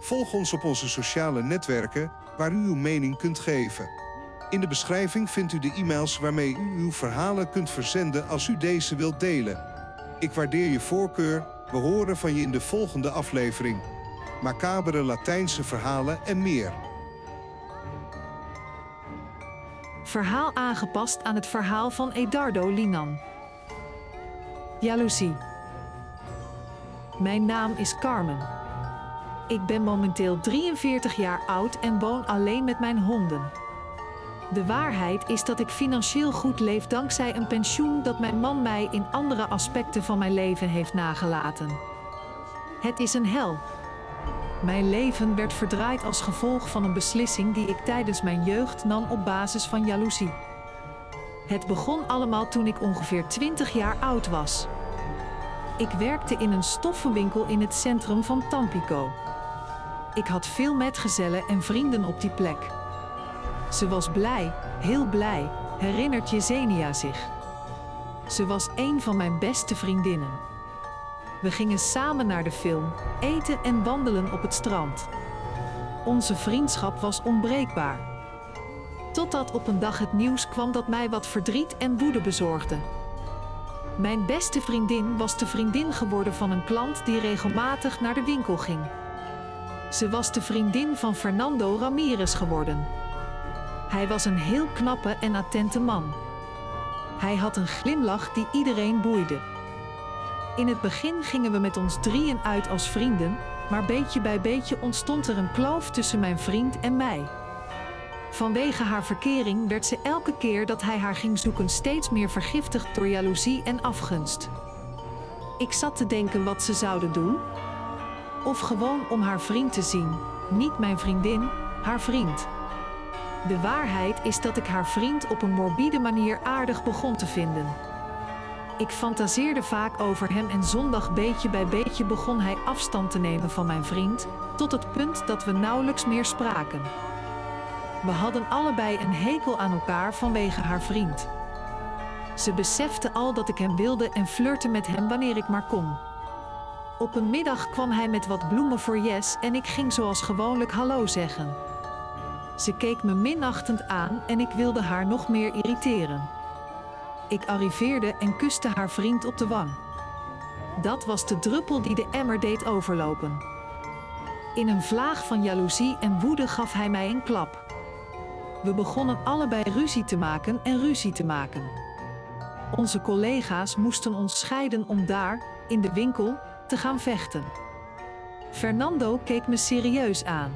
Volg ons op onze sociale netwerken waar u uw mening kunt geven. In de beschrijving vindt u de e-mails waarmee u uw verhalen kunt verzenden als u deze wilt delen. Ik waardeer je voorkeur. We horen van je in de volgende aflevering. Macabere Latijnse verhalen en meer. Verhaal aangepast aan het verhaal van Edardo Linan. Jaloezie. Mijn naam is Carmen. Ik ben momenteel 43 jaar oud en woon alleen met mijn honden. De waarheid is dat ik financieel goed leef dankzij een pensioen dat mijn man mij in andere aspecten van mijn leven heeft nagelaten. Het is een hel. Mijn leven werd verdraaid als gevolg van een beslissing die ik tijdens mijn jeugd nam op basis van jaloezie. Het begon allemaal toen ik ongeveer 20 jaar oud was. Ik werkte in een stoffenwinkel in het centrum van Tampico. Ik had veel metgezellen en vrienden op die plek. Ze was blij, heel blij, herinnert Jezenia zich. Ze was een van mijn beste vriendinnen. We gingen samen naar de film, eten en wandelen op het strand. Onze vriendschap was onbreekbaar. Totdat op een dag het nieuws kwam dat mij wat verdriet en woede bezorgde. Mijn beste vriendin was de vriendin geworden van een klant die regelmatig naar de winkel ging. Ze was de vriendin van Fernando Ramirez geworden. Hij was een heel knappe en attente man. Hij had een glimlach die iedereen boeide. In het begin gingen we met ons drieën uit als vrienden, maar beetje bij beetje ontstond er een kloof tussen mijn vriend en mij. Vanwege haar verkering werd ze elke keer dat hij haar ging zoeken steeds meer vergiftigd door jaloezie en afgunst. Ik zat te denken wat ze zouden doen. Of gewoon om haar vriend te zien, niet mijn vriendin, haar vriend. De waarheid is dat ik haar vriend op een morbide manier aardig begon te vinden. Ik fantaseerde vaak over hem en zondag beetje bij beetje begon hij afstand te nemen van mijn vriend, tot het punt dat we nauwelijks meer spraken. We hadden allebei een hekel aan elkaar vanwege haar vriend. Ze besefte al dat ik hem wilde en flirte met hem wanneer ik maar kon. Op een middag kwam hij met wat bloemen voor Jes en ik ging zoals gewoonlijk hallo zeggen. Ze keek me minachtend aan en ik wilde haar nog meer irriteren. Ik arriveerde en kuste haar vriend op de wang. Dat was de druppel die de emmer deed overlopen. In een vlaag van jaloezie en woede gaf hij mij een klap. We begonnen allebei ruzie te maken en ruzie te maken. Onze collega's moesten ons scheiden om daar, in de winkel, te gaan vechten. Fernando keek me serieus aan.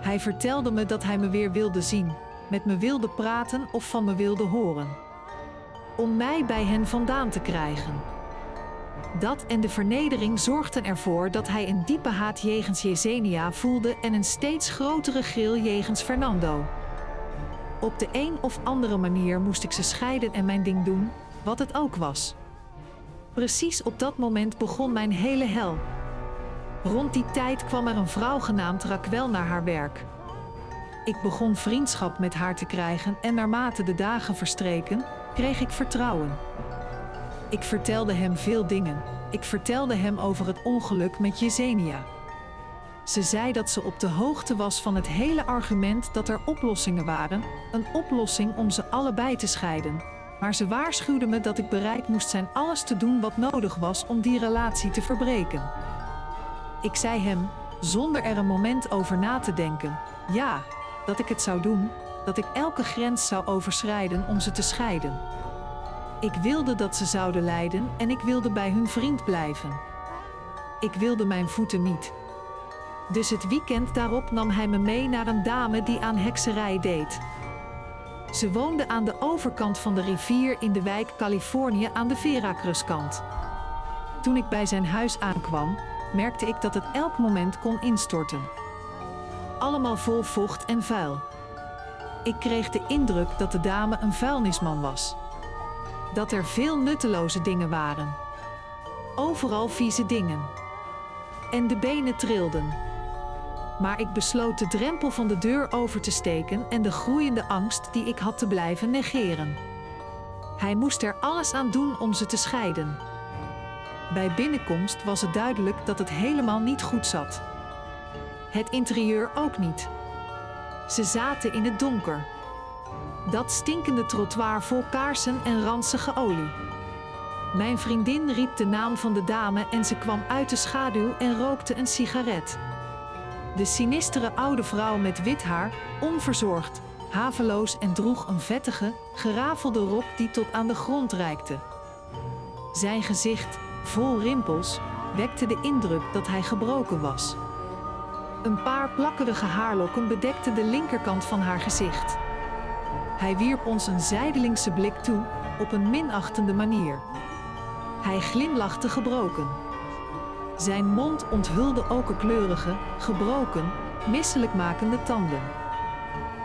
Hij vertelde me dat hij me weer wilde zien, met me wilde praten of van me wilde horen. Om mij bij hen vandaan te krijgen. Dat en de vernedering zorgden ervoor dat hij een diepe haat jegens Jezenia voelde en een steeds grotere gril jegens Fernando. Op de een of andere manier moest ik ze scheiden en mijn ding doen, wat het ook was. Precies op dat moment begon mijn hele hel. Rond die tijd kwam er een vrouw genaamd Raquel naar haar werk. Ik begon vriendschap met haar te krijgen en naarmate de dagen verstreken, kreeg ik vertrouwen. Ik vertelde hem veel dingen. Ik vertelde hem over het ongeluk met Jezenia. Ze zei dat ze op de hoogte was van het hele argument dat er oplossingen waren, een oplossing om ze allebei te scheiden. Maar ze waarschuwde me dat ik bereid moest zijn alles te doen wat nodig was om die relatie te verbreken. Ik zei hem, zonder er een moment over na te denken, ja, dat ik het zou doen, dat ik elke grens zou overschrijden om ze te scheiden. Ik wilde dat ze zouden lijden en ik wilde bij hun vriend blijven. Ik wilde mijn voeten niet. Dus het weekend daarop nam hij me mee naar een dame die aan hekserij deed. Ze woonde aan de overkant van de rivier in de wijk Californië aan de Veracruskant. Toen ik bij zijn huis aankwam, merkte ik dat het elk moment kon instorten. Allemaal vol vocht en vuil. Ik kreeg de indruk dat de dame een vuilnisman was. Dat er veel nutteloze dingen waren. Overal vieze dingen. En de benen trilden. Maar ik besloot de drempel van de deur over te steken en de groeiende angst die ik had te blijven negeren. Hij moest er alles aan doen om ze te scheiden. Bij binnenkomst was het duidelijk dat het helemaal niet goed zat. Het interieur ook niet. Ze zaten in het donker. Dat stinkende trottoir vol kaarsen en ranzige olie. Mijn vriendin riep de naam van de dame en ze kwam uit de schaduw en rookte een sigaret. De sinistere oude vrouw met wit haar, onverzorgd, haveloos en droeg een vettige, gerafelde rok die tot aan de grond reikte. Zijn gezicht, vol rimpels, wekte de indruk dat hij gebroken was. Een paar plakkerige haarlokken bedekten de linkerkant van haar gezicht. Hij wierp ons een zijdelingse blik toe, op een minachtende manier. Hij glimlachte gebroken. Zijn mond onthulde okerkleurige, gebroken, misselijkmakende tanden.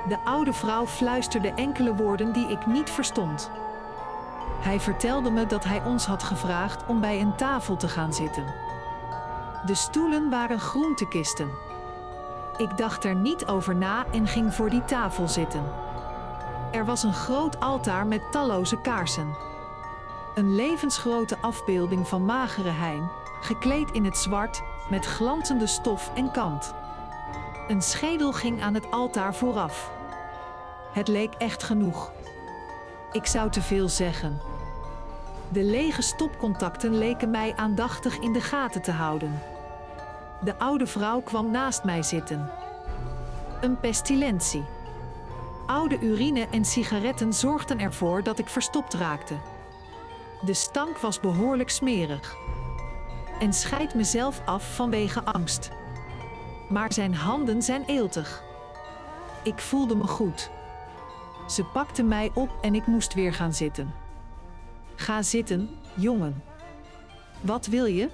De oude vrouw fluisterde enkele woorden die ik niet verstond. Hij vertelde me dat hij ons had gevraagd om bij een tafel te gaan zitten. De stoelen waren groentekisten. Ik dacht er niet over na en ging voor die tafel zitten. Er was een groot altaar met talloze kaarsen. Een levensgrote afbeelding van magere hein, gekleed in het zwart, met glanzende stof en kant. Een schedel ging aan het altaar vooraf. Het leek echt genoeg. Ik zou te veel zeggen. De lege stopcontacten leken mij aandachtig in de gaten te houden. De oude vrouw kwam naast mij zitten. Een pestilentie. Oude urine en sigaretten zorgden ervoor dat ik verstopt raakte. De stank was behoorlijk smerig. En scheid mezelf af vanwege angst. Maar zijn handen zijn eeltig. Ik voelde me goed. Ze pakte mij op en ik moest weer gaan zitten. Ga zitten, jongen. Wat wil je?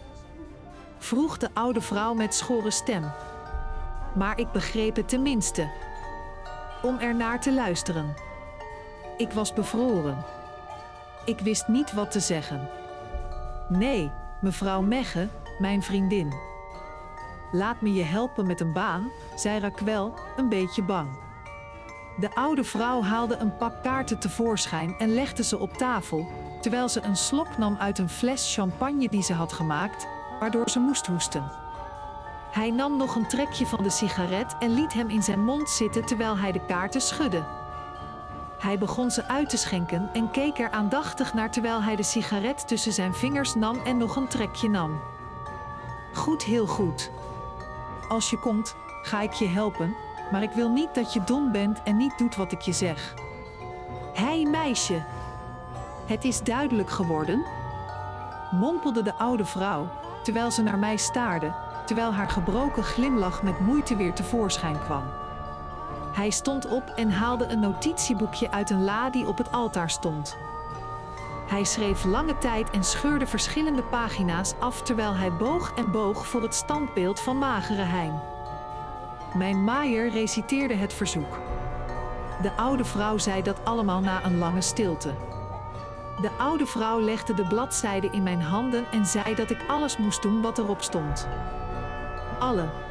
vroeg de oude vrouw met schorre stem. Maar ik begreep het tenminste. Om er naar te luisteren. Ik was bevroren. Ik wist niet wat te zeggen. Nee, mevrouw Megge, mijn vriendin. Laat me je helpen met een baan, zei Raquel, een beetje bang. De oude vrouw haalde een pak kaarten tevoorschijn en legde ze op tafel, terwijl ze een slok nam uit een fles champagne die ze had gemaakt, waardoor ze moest hoesten. Hij nam nog een trekje van de sigaret en liet hem in zijn mond zitten terwijl hij de kaarten schudde. Hij begon ze uit te schenken en keek er aandachtig naar terwijl hij de sigaret tussen zijn vingers nam en nog een trekje nam. Goed, heel goed. Als je komt, ga ik je helpen, maar ik wil niet dat je dom bent en niet doet wat ik je zeg. Hé hey, meisje, het is duidelijk geworden? mompelde de oude vrouw, terwijl ze naar mij staarde, terwijl haar gebroken glimlach met moeite weer tevoorschijn kwam. Hij stond op en haalde een notitieboekje uit een la die op het altaar stond. Hij schreef lange tijd en scheurde verschillende pagina's af terwijl hij boog en boog voor het standbeeld van Magere Hein. Mijn maaier reciteerde het verzoek. De oude vrouw zei dat allemaal na een lange stilte. De oude vrouw legde de bladzijden in mijn handen en zei dat ik alles moest doen wat erop stond. Alle.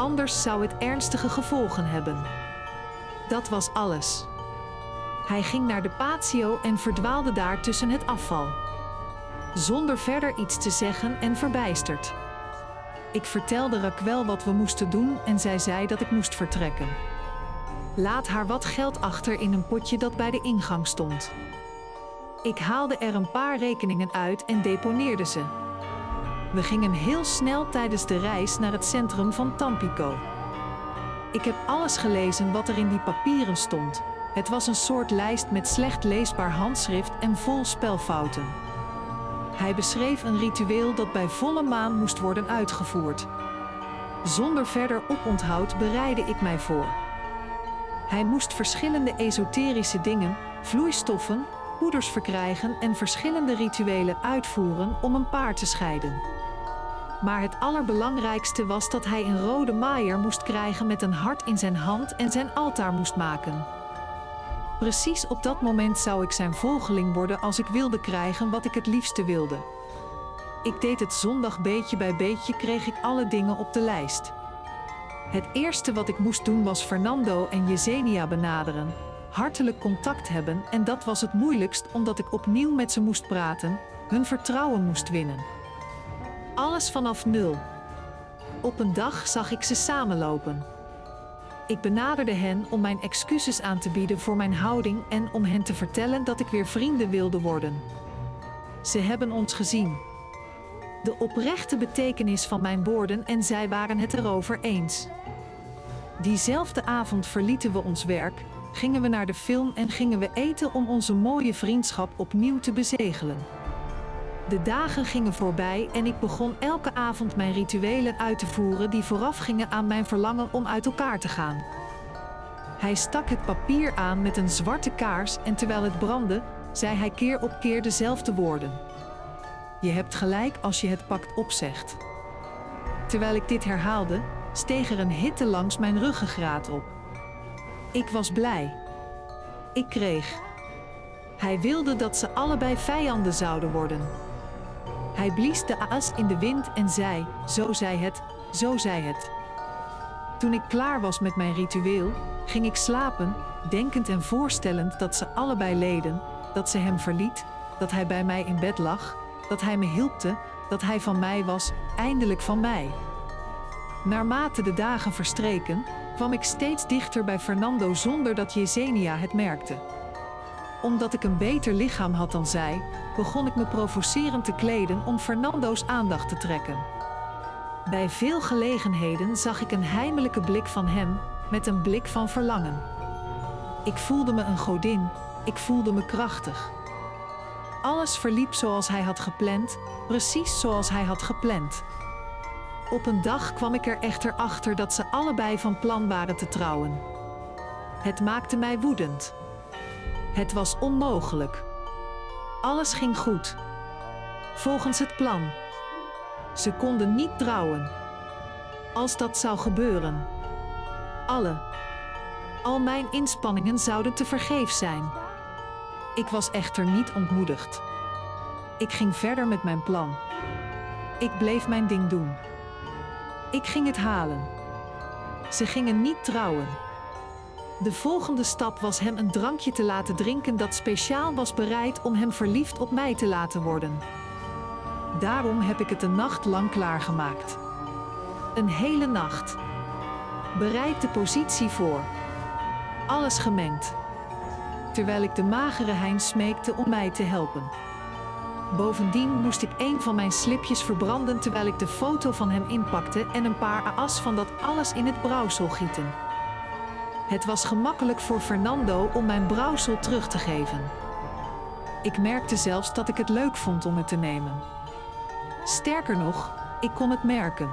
Anders zou het ernstige gevolgen hebben. Dat was alles. Hij ging naar de patio en verdwaalde daar tussen het afval. Zonder verder iets te zeggen en verbijsterd. Ik vertelde Raquel wat we moesten doen en zij zei dat ik moest vertrekken. Laat haar wat geld achter in een potje dat bij de ingang stond. Ik haalde er een paar rekeningen uit en deponeerde ze. We gingen heel snel tijdens de reis naar het centrum van Tampico. Ik heb alles gelezen wat er in die papieren stond. Het was een soort lijst met slecht leesbaar handschrift en vol spelfouten. Hij beschreef een ritueel dat bij volle maan moest worden uitgevoerd. Zonder verder oponthoud bereidde ik mij voor. Hij moest verschillende esoterische dingen, vloeistoffen, poeders verkrijgen en verschillende rituelen uitvoeren om een paar te scheiden. Maar het allerbelangrijkste was dat hij een rode maaier moest krijgen met een hart in zijn hand en zijn altaar moest maken. Precies op dat moment zou ik zijn volgeling worden als ik wilde krijgen wat ik het liefste wilde. Ik deed het zondag beetje bij beetje kreeg ik alle dingen op de lijst. Het eerste wat ik moest doen was Fernando en Yesenia benaderen, hartelijk contact hebben en dat was het moeilijkst omdat ik opnieuw met ze moest praten, hun vertrouwen moest winnen. Alles vanaf nul. Op een dag zag ik ze samenlopen. Ik benaderde hen om mijn excuses aan te bieden voor mijn houding en om hen te vertellen dat ik weer vrienden wilde worden. Ze hebben ons gezien. De oprechte betekenis van mijn woorden en zij waren het erover eens. Diezelfde avond verlieten we ons werk, gingen we naar de film en gingen we eten om onze mooie vriendschap opnieuw te bezegelen. De dagen gingen voorbij en ik begon elke avond mijn rituelen uit te voeren die voorafgingen aan mijn verlangen om uit elkaar te gaan. Hij stak het papier aan met een zwarte kaars en terwijl het brandde, zei hij keer op keer dezelfde woorden. Je hebt gelijk als je het pakt opzegt. Terwijl ik dit herhaalde, steeg er een hitte langs mijn ruggengraat op. Ik was blij. Ik kreeg. Hij wilde dat ze allebei vijanden zouden worden. Hij blies de aas in de wind en zei: Zo zei het, zo zei het. Toen ik klaar was met mijn ritueel, ging ik slapen, denkend en voorstellend dat ze allebei leden, dat ze hem verliet, dat hij bij mij in bed lag, dat hij me hielpte, dat hij van mij was, eindelijk van mij. Naarmate de dagen verstreken, kwam ik steeds dichter bij Fernando zonder dat Yesenia het merkte. Omdat ik een beter lichaam had dan zij, begon ik me provocerend te kleden om Fernando's aandacht te trekken. Bij veel gelegenheden zag ik een heimelijke blik van hem, met een blik van verlangen. Ik voelde me een godin, ik voelde me krachtig. Alles verliep zoals hij had gepland, precies zoals hij had gepland. Op een dag kwam ik er echter achter dat ze allebei van plan waren te trouwen. Het maakte mij woedend. Het was onmogelijk. Alles ging goed. Volgens het plan. Ze konden niet trouwen. Als dat zou gebeuren. Alle. Al mijn inspanningen zouden te vergeefs zijn. Ik was echter niet ontmoedigd. Ik ging verder met mijn plan. Ik bleef mijn ding doen. Ik ging het halen. Ze gingen niet trouwen. De volgende stap was hem een drankje te laten drinken dat speciaal was bereid om hem verliefd op mij te laten worden. Daarom heb ik het een nacht lang klaargemaakt. Een hele nacht. Bereid de positie voor. Alles gemengd. Terwijl ik de magere Hein smeekte om mij te helpen. Bovendien moest ik een van mijn slipjes verbranden terwijl ik de foto van hem inpakte en een paar aas van dat alles in het brouwsel gieten. Het was gemakkelijk voor Fernando om mijn brouwsel terug te geven. Ik merkte zelfs dat ik het leuk vond om het te nemen. Sterker nog, ik kon het merken.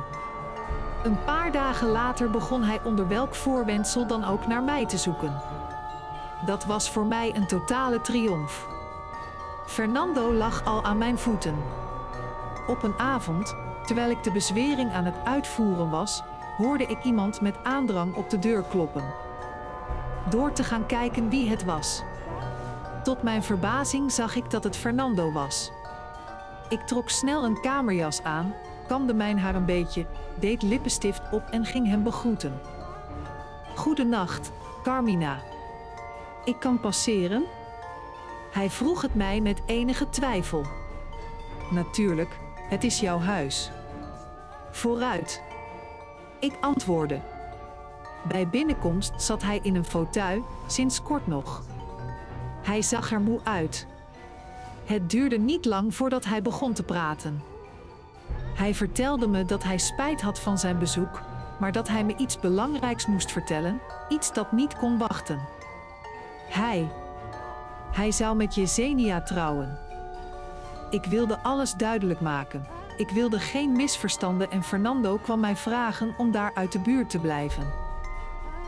Een paar dagen later begon hij onder welk voorwendsel dan ook naar mij te zoeken. Dat was voor mij een totale triomf. Fernando lag al aan mijn voeten. Op een avond, terwijl ik de bezwering aan het uitvoeren was, hoorde ik iemand met aandrang op de deur kloppen. Door te gaan kijken wie het was. Tot mijn verbazing zag ik dat het Fernando was. Ik trok snel een kamerjas aan, kamde mijn haar een beetje, deed lippenstift op en ging hem begroeten. Goedenacht, Carmina. Ik kan passeren? Hij vroeg het mij met enige twijfel. Natuurlijk, het is jouw huis. Vooruit. Ik antwoordde. Bij binnenkomst zat hij in een fauteuil, sinds kort nog. Hij zag er moe uit. Het duurde niet lang voordat hij begon te praten. Hij vertelde me dat hij spijt had van zijn bezoek, maar dat hij me iets belangrijks moest vertellen, iets dat niet kon wachten. Hij. Hij zou met Yesenia trouwen. Ik wilde alles duidelijk maken. Ik wilde geen misverstanden en Fernando kwam mij vragen om daar uit de buurt te blijven.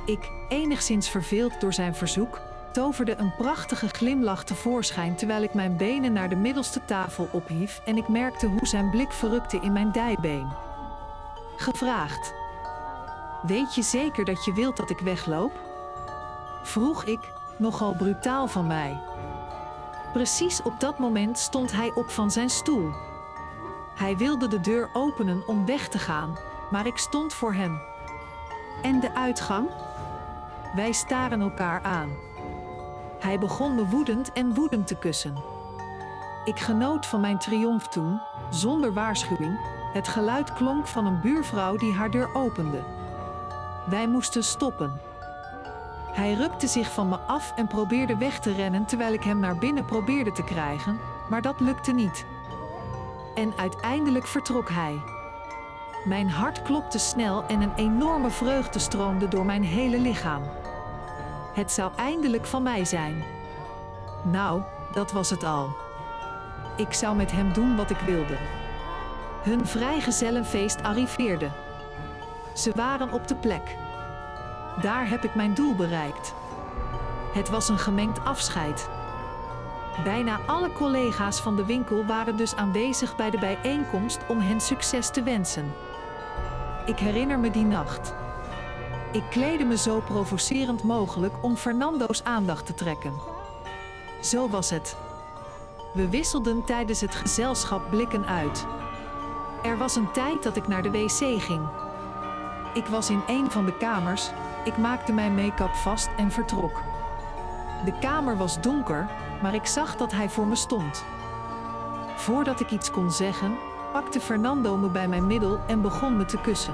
Ik, enigszins verveeld door zijn verzoek, toverde een prachtige glimlach tevoorschijn terwijl ik mijn benen naar de middelste tafel ophief en ik merkte hoe zijn blik verrukte in mijn dijbeen. Gevraagd. Weet je zeker dat je wilt dat ik wegloop? Vroeg ik, nogal brutaal van mij. Precies op dat moment stond hij op van zijn stoel. Hij wilde de deur openen om weg te gaan, maar ik stond voor hem. En de uitgang? Wij staren elkaar aan. Hij begon me woedend en woedend te kussen. Ik genoot van mijn triomf toen, zonder waarschuwing, Het geluid klonk van een buurvrouw die haar deur opende. Wij moesten stoppen. Hij rukte zich van me af en probeerde weg te rennen terwijl ik hem naar binnen probeerde te krijgen, maar dat lukte niet. En uiteindelijk vertrok hij. Mijn hart klopte snel en een enorme vreugde stroomde door mijn hele lichaam. Het zou eindelijk van mij zijn. Nou, dat was het al. Ik zou met hem doen wat ik wilde. Hun vrijgezellenfeest arriveerde. Ze waren op de plek. Daar heb ik mijn doel bereikt. Het was een gemengd afscheid. Bijna alle collega's van de winkel waren dus aanwezig bij de bijeenkomst om hen succes te wensen. Ik herinner me die nacht. Ik kleedde me zo provocerend mogelijk om Fernando's aandacht te trekken. Zo was het. We wisselden tijdens het gezelschap blikken uit. Er was een tijd dat ik naar de wc ging. Ik was in een van de kamers, ik maakte mijn make-up vast en vertrok. De kamer was donker, maar ik zag dat hij voor me stond. Voordat ik iets kon zeggen, pakte Fernando me bij mijn middel en begon me te kussen.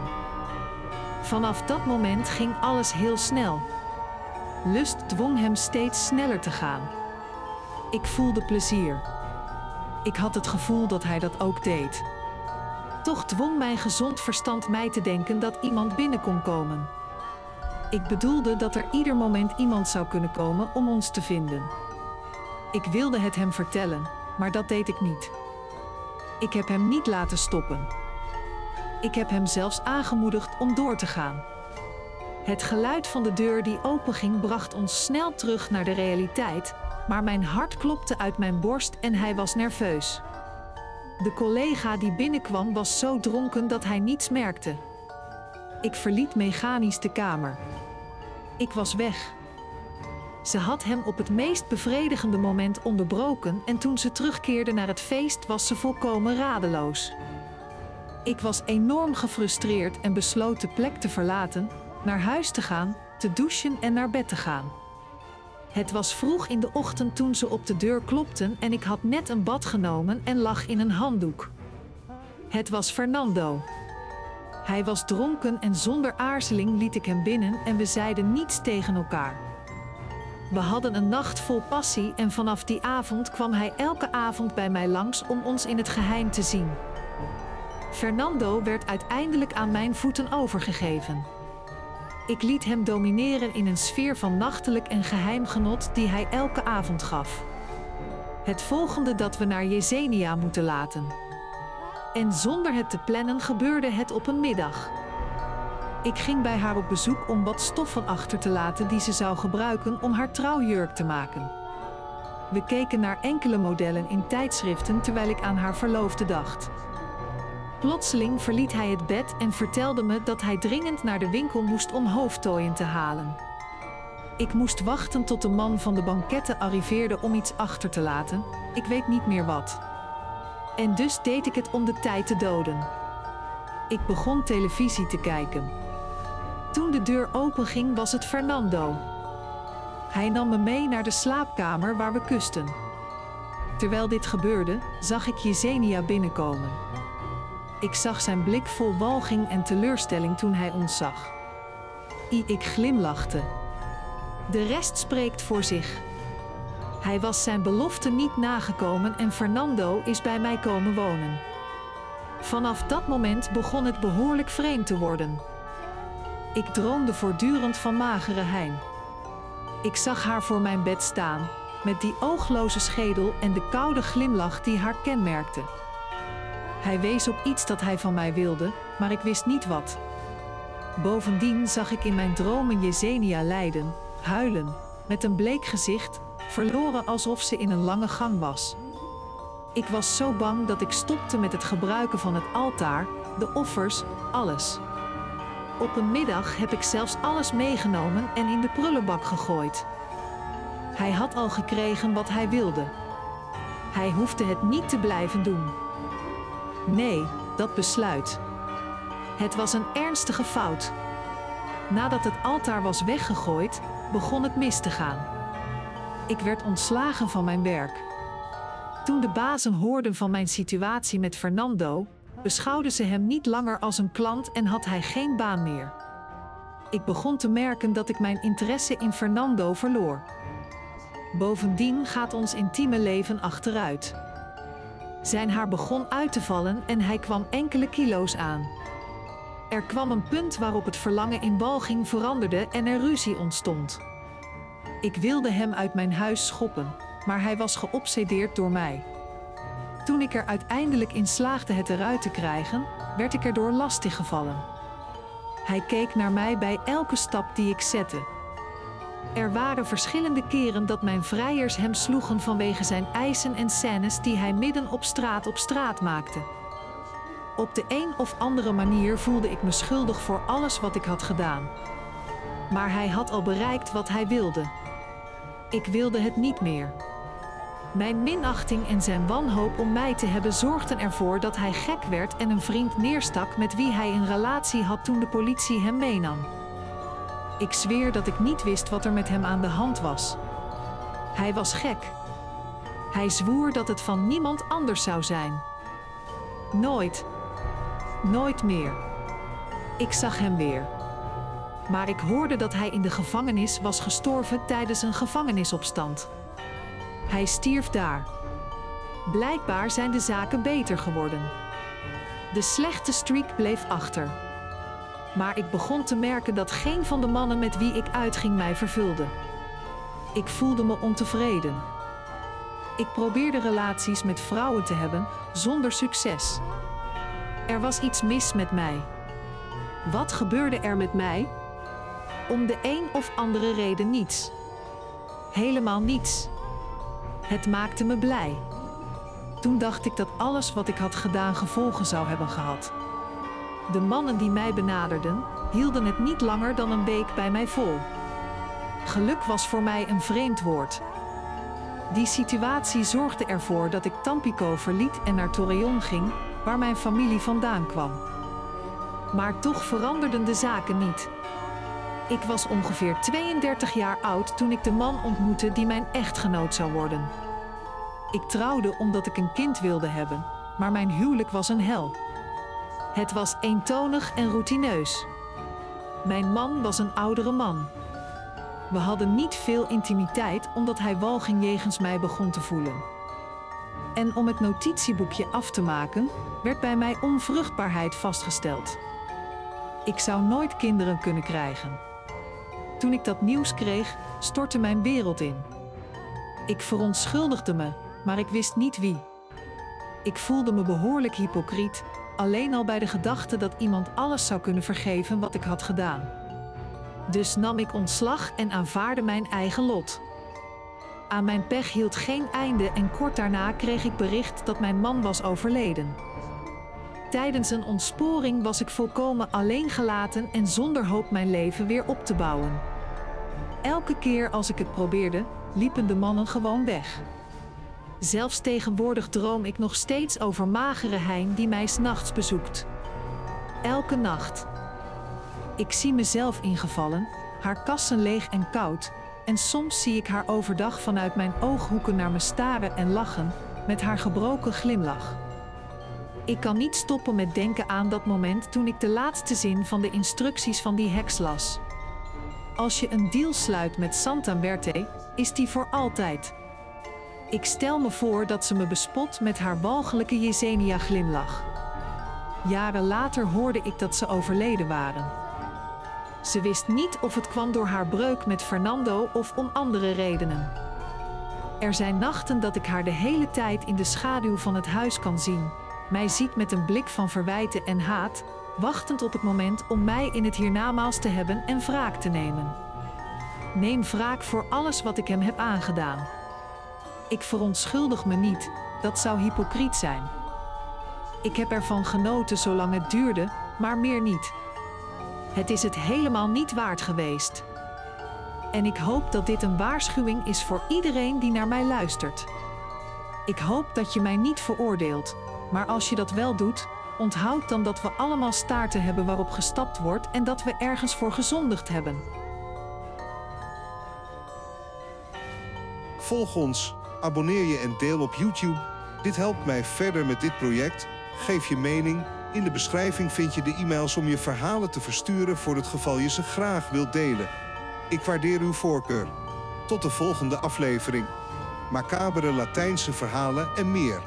Vanaf dat moment ging alles heel snel. Lust dwong hem steeds sneller te gaan. Ik voelde plezier. Ik had het gevoel dat hij dat ook deed. Toch dwong mijn gezond verstand mij te denken dat iemand binnen kon komen. Ik bedoelde dat er ieder moment iemand zou kunnen komen om ons te vinden. Ik wilde het hem vertellen, maar dat deed ik niet. Ik heb hem niet laten stoppen. Ik heb hem zelfs aangemoedigd om door te gaan. Het geluid van de deur die openging bracht ons snel terug naar de realiteit, maar mijn hart klopte uit mijn borst en hij was nerveus. De collega die binnenkwam was zo dronken dat hij niets merkte. Ik verliet mechanisch de kamer. Ik was weg. Ze had hem op het meest bevredigende moment onderbroken en toen ze terugkeerde naar het feest was ze volkomen radeloos. Ik was enorm gefrustreerd en besloot de plek te verlaten, naar huis te gaan, te douchen en naar bed te gaan. Het was vroeg in de ochtend toen ze op de deur klopten en ik had net een bad genomen en lag in een handdoek. Het was Fernando. Hij was dronken en zonder aarzeling liet ik hem binnen en we zeiden niets tegen elkaar. We hadden een nacht vol passie en vanaf die avond kwam hij elke avond bij mij langs om ons in het geheim te zien. Fernando werd uiteindelijk aan mijn voeten overgegeven. Ik liet hem domineren in een sfeer van nachtelijk en geheim genot die hij elke avond gaf. Het volgende dat we naar Jezenia moeten laten. En zonder het te plannen gebeurde het op een middag. Ik ging bij haar op bezoek om wat stoffen achter te laten die ze zou gebruiken om haar trouwjurk te maken. We keken naar enkele modellen in tijdschriften terwijl ik aan haar verloofde dacht. Plotseling verliet hij het bed en vertelde me dat hij dringend naar de winkel moest om hoofdtooien te halen. Ik moest wachten tot de man van de banketten arriveerde om iets achter te laten, ik weet niet meer wat. En dus deed ik het om de tijd te doden. Ik begon televisie te kijken. Toen de deur openging was het Fernando. Hij nam me mee naar de slaapkamer waar we kusten. Terwijl dit gebeurde, zag ik Yesenia binnenkomen. Ik zag zijn blik vol walging en teleurstelling toen hij ons zag. Ik glimlachte. De rest spreekt voor zich. Hij was zijn belofte niet nagekomen en Fernando is bij mij komen wonen. Vanaf dat moment begon het behoorlijk vreemd te worden. Ik droomde voortdurend van magere Hein. Ik zag haar voor mijn bed staan, met die oogloze schedel en de koude glimlach die haar kenmerkte. Hij wees op iets dat hij van mij wilde, maar ik wist niet wat. Bovendien zag ik in mijn dromen Jezenia lijden, huilen, met een bleek gezicht, verloren alsof ze in een lange gang was. Ik was zo bang dat ik stopte met het gebruiken van het altaar, de offers, alles. Op een middag heb ik zelfs alles meegenomen en in de prullenbak gegooid. Hij had al gekregen wat hij wilde. Hij hoefde het niet te blijven doen. Nee, dat besluit. Het was een ernstige fout. Nadat het altaar was weggegooid, begon het mis te gaan. Ik werd ontslagen van mijn werk. Toen de bazen hoorden van mijn situatie met Fernando, beschouwde ze hem niet langer als een klant en had hij geen baan meer. Ik begon te merken dat ik mijn interesse in Fernando verloor. Bovendien gaat ons intieme leven achteruit. Zijn haar begon uit te vallen en hij kwam enkele kilo's aan. Er kwam een punt waarop het verlangen in walging veranderde en er ruzie ontstond. Ik wilde hem uit mijn huis schoppen, maar hij was geobsedeerd door mij. Toen ik er uiteindelijk in slaagde het eruit te krijgen, werd ik erdoor lastiggevallen. Hij keek naar mij bij elke stap die ik zette. Er waren verschillende keren dat mijn vrijers hem sloegen vanwege zijn eisen en scènes die hij midden op straat op straat maakte. Op de een of andere manier voelde ik me schuldig voor alles wat ik had gedaan. Maar hij had al bereikt wat hij wilde. Ik wilde het niet meer. Mijn minachting en zijn wanhoop om mij te hebben zorgden ervoor dat hij gek werd en een vriend neerstak met wie hij een relatie had toen de politie hem meenam. Ik zweer dat ik niet wist wat er met hem aan de hand was. Hij was gek. Hij zwoer dat het van niemand anders zou zijn. Nooit. Nooit meer. Ik zag hem weer. Maar ik hoorde dat hij in de gevangenis was gestorven tijdens een gevangenisopstand. Hij stierf daar. Blijkbaar zijn de zaken beter geworden. De slechte streak bleef achter. Maar ik begon te merken dat geen van de mannen met wie ik uitging mij vervulde. Ik voelde me ontevreden. Ik probeerde relaties met vrouwen te hebben zonder succes. Er was iets mis met mij. Wat gebeurde er met mij? Om de een of andere reden niets. Helemaal niets. Het maakte me blij. Toen dacht ik dat alles wat ik had gedaan gevolgen zou hebben gehad. De mannen die mij benaderden, hielden het niet langer dan een week bij mij vol. Geluk was voor mij een vreemd woord. Die situatie zorgde ervoor dat ik Tampico verliet en naar Torreon ging, waar mijn familie vandaan kwam. Maar toch veranderden de zaken niet. Ik was ongeveer 32 jaar oud toen ik de man ontmoette die mijn echtgenoot zou worden. Ik trouwde omdat ik een kind wilde hebben, maar mijn huwelijk was een hel. Het was eentonig en routineus. Mijn man was een oudere man. We hadden niet veel intimiteit omdat hij walging jegens mij begon te voelen. En om het notitieboekje af te maken, werd bij mij onvruchtbaarheid vastgesteld. Ik zou nooit kinderen kunnen krijgen. Toen ik dat nieuws kreeg, stortte mijn wereld in. Ik verontschuldigde me, maar ik wist niet wie. Ik voelde me behoorlijk hypocriet, alleen al bij de gedachte dat iemand alles zou kunnen vergeven wat ik had gedaan. Dus nam ik ontslag en aanvaarde mijn eigen lot. Aan mijn pech hield geen einde en kort daarna kreeg ik bericht dat mijn man was overleden. Tijdens een ontsporing was ik volkomen alleen gelaten en zonder hoop mijn leven weer op te bouwen. Elke keer als ik het probeerde, liepen de mannen gewoon weg. Zelfs tegenwoordig droom ik nog steeds over magere Hein die mij s'nachts bezoekt. Elke nacht. Ik zie mezelf ingevallen, haar kassen leeg en koud, en soms zie ik haar overdag vanuit mijn ooghoeken naar me staren en lachen, met haar gebroken glimlach. Ik kan niet stoppen met denken aan dat moment toen ik de laatste zin van de instructies van die heks las. Als je een deal sluit met Santa Verte, is die voor altijd. Ik stel me voor dat ze me bespot met haar walgelijke Yesenia-glimlach. Jaren later hoorde ik dat ze overleden waren. Ze wist niet of het kwam door haar breuk met Fernando of om andere redenen. Er zijn nachten dat ik haar de hele tijd in de schaduw van het huis kan zien, mij ziet met een blik van verwijten en haat, wachtend op het moment om mij in het hiernamaals te hebben en wraak te nemen. Neem wraak voor alles wat ik hem heb aangedaan. Ik verontschuldig me niet, dat zou hypocriet zijn. Ik heb ervan genoten zolang het duurde, maar meer niet. Het is het helemaal niet waard geweest. En ik hoop dat dit een waarschuwing is voor iedereen die naar mij luistert. Ik hoop dat je mij niet veroordeelt, maar als je dat wel doet, onthoud dan dat we allemaal staarten hebben waarop gestapt wordt en dat we ergens voor gezondigd hebben. Volg ons, abonneer je en deel op YouTube. Dit helpt mij verder met dit project. Geef je mening. In de beschrijving vind je de e-mails om je verhalen te versturen voor het geval je ze graag wilt delen. Ik waardeer uw voorkeur. Tot de volgende aflevering. Macabere Latijnse verhalen en meer.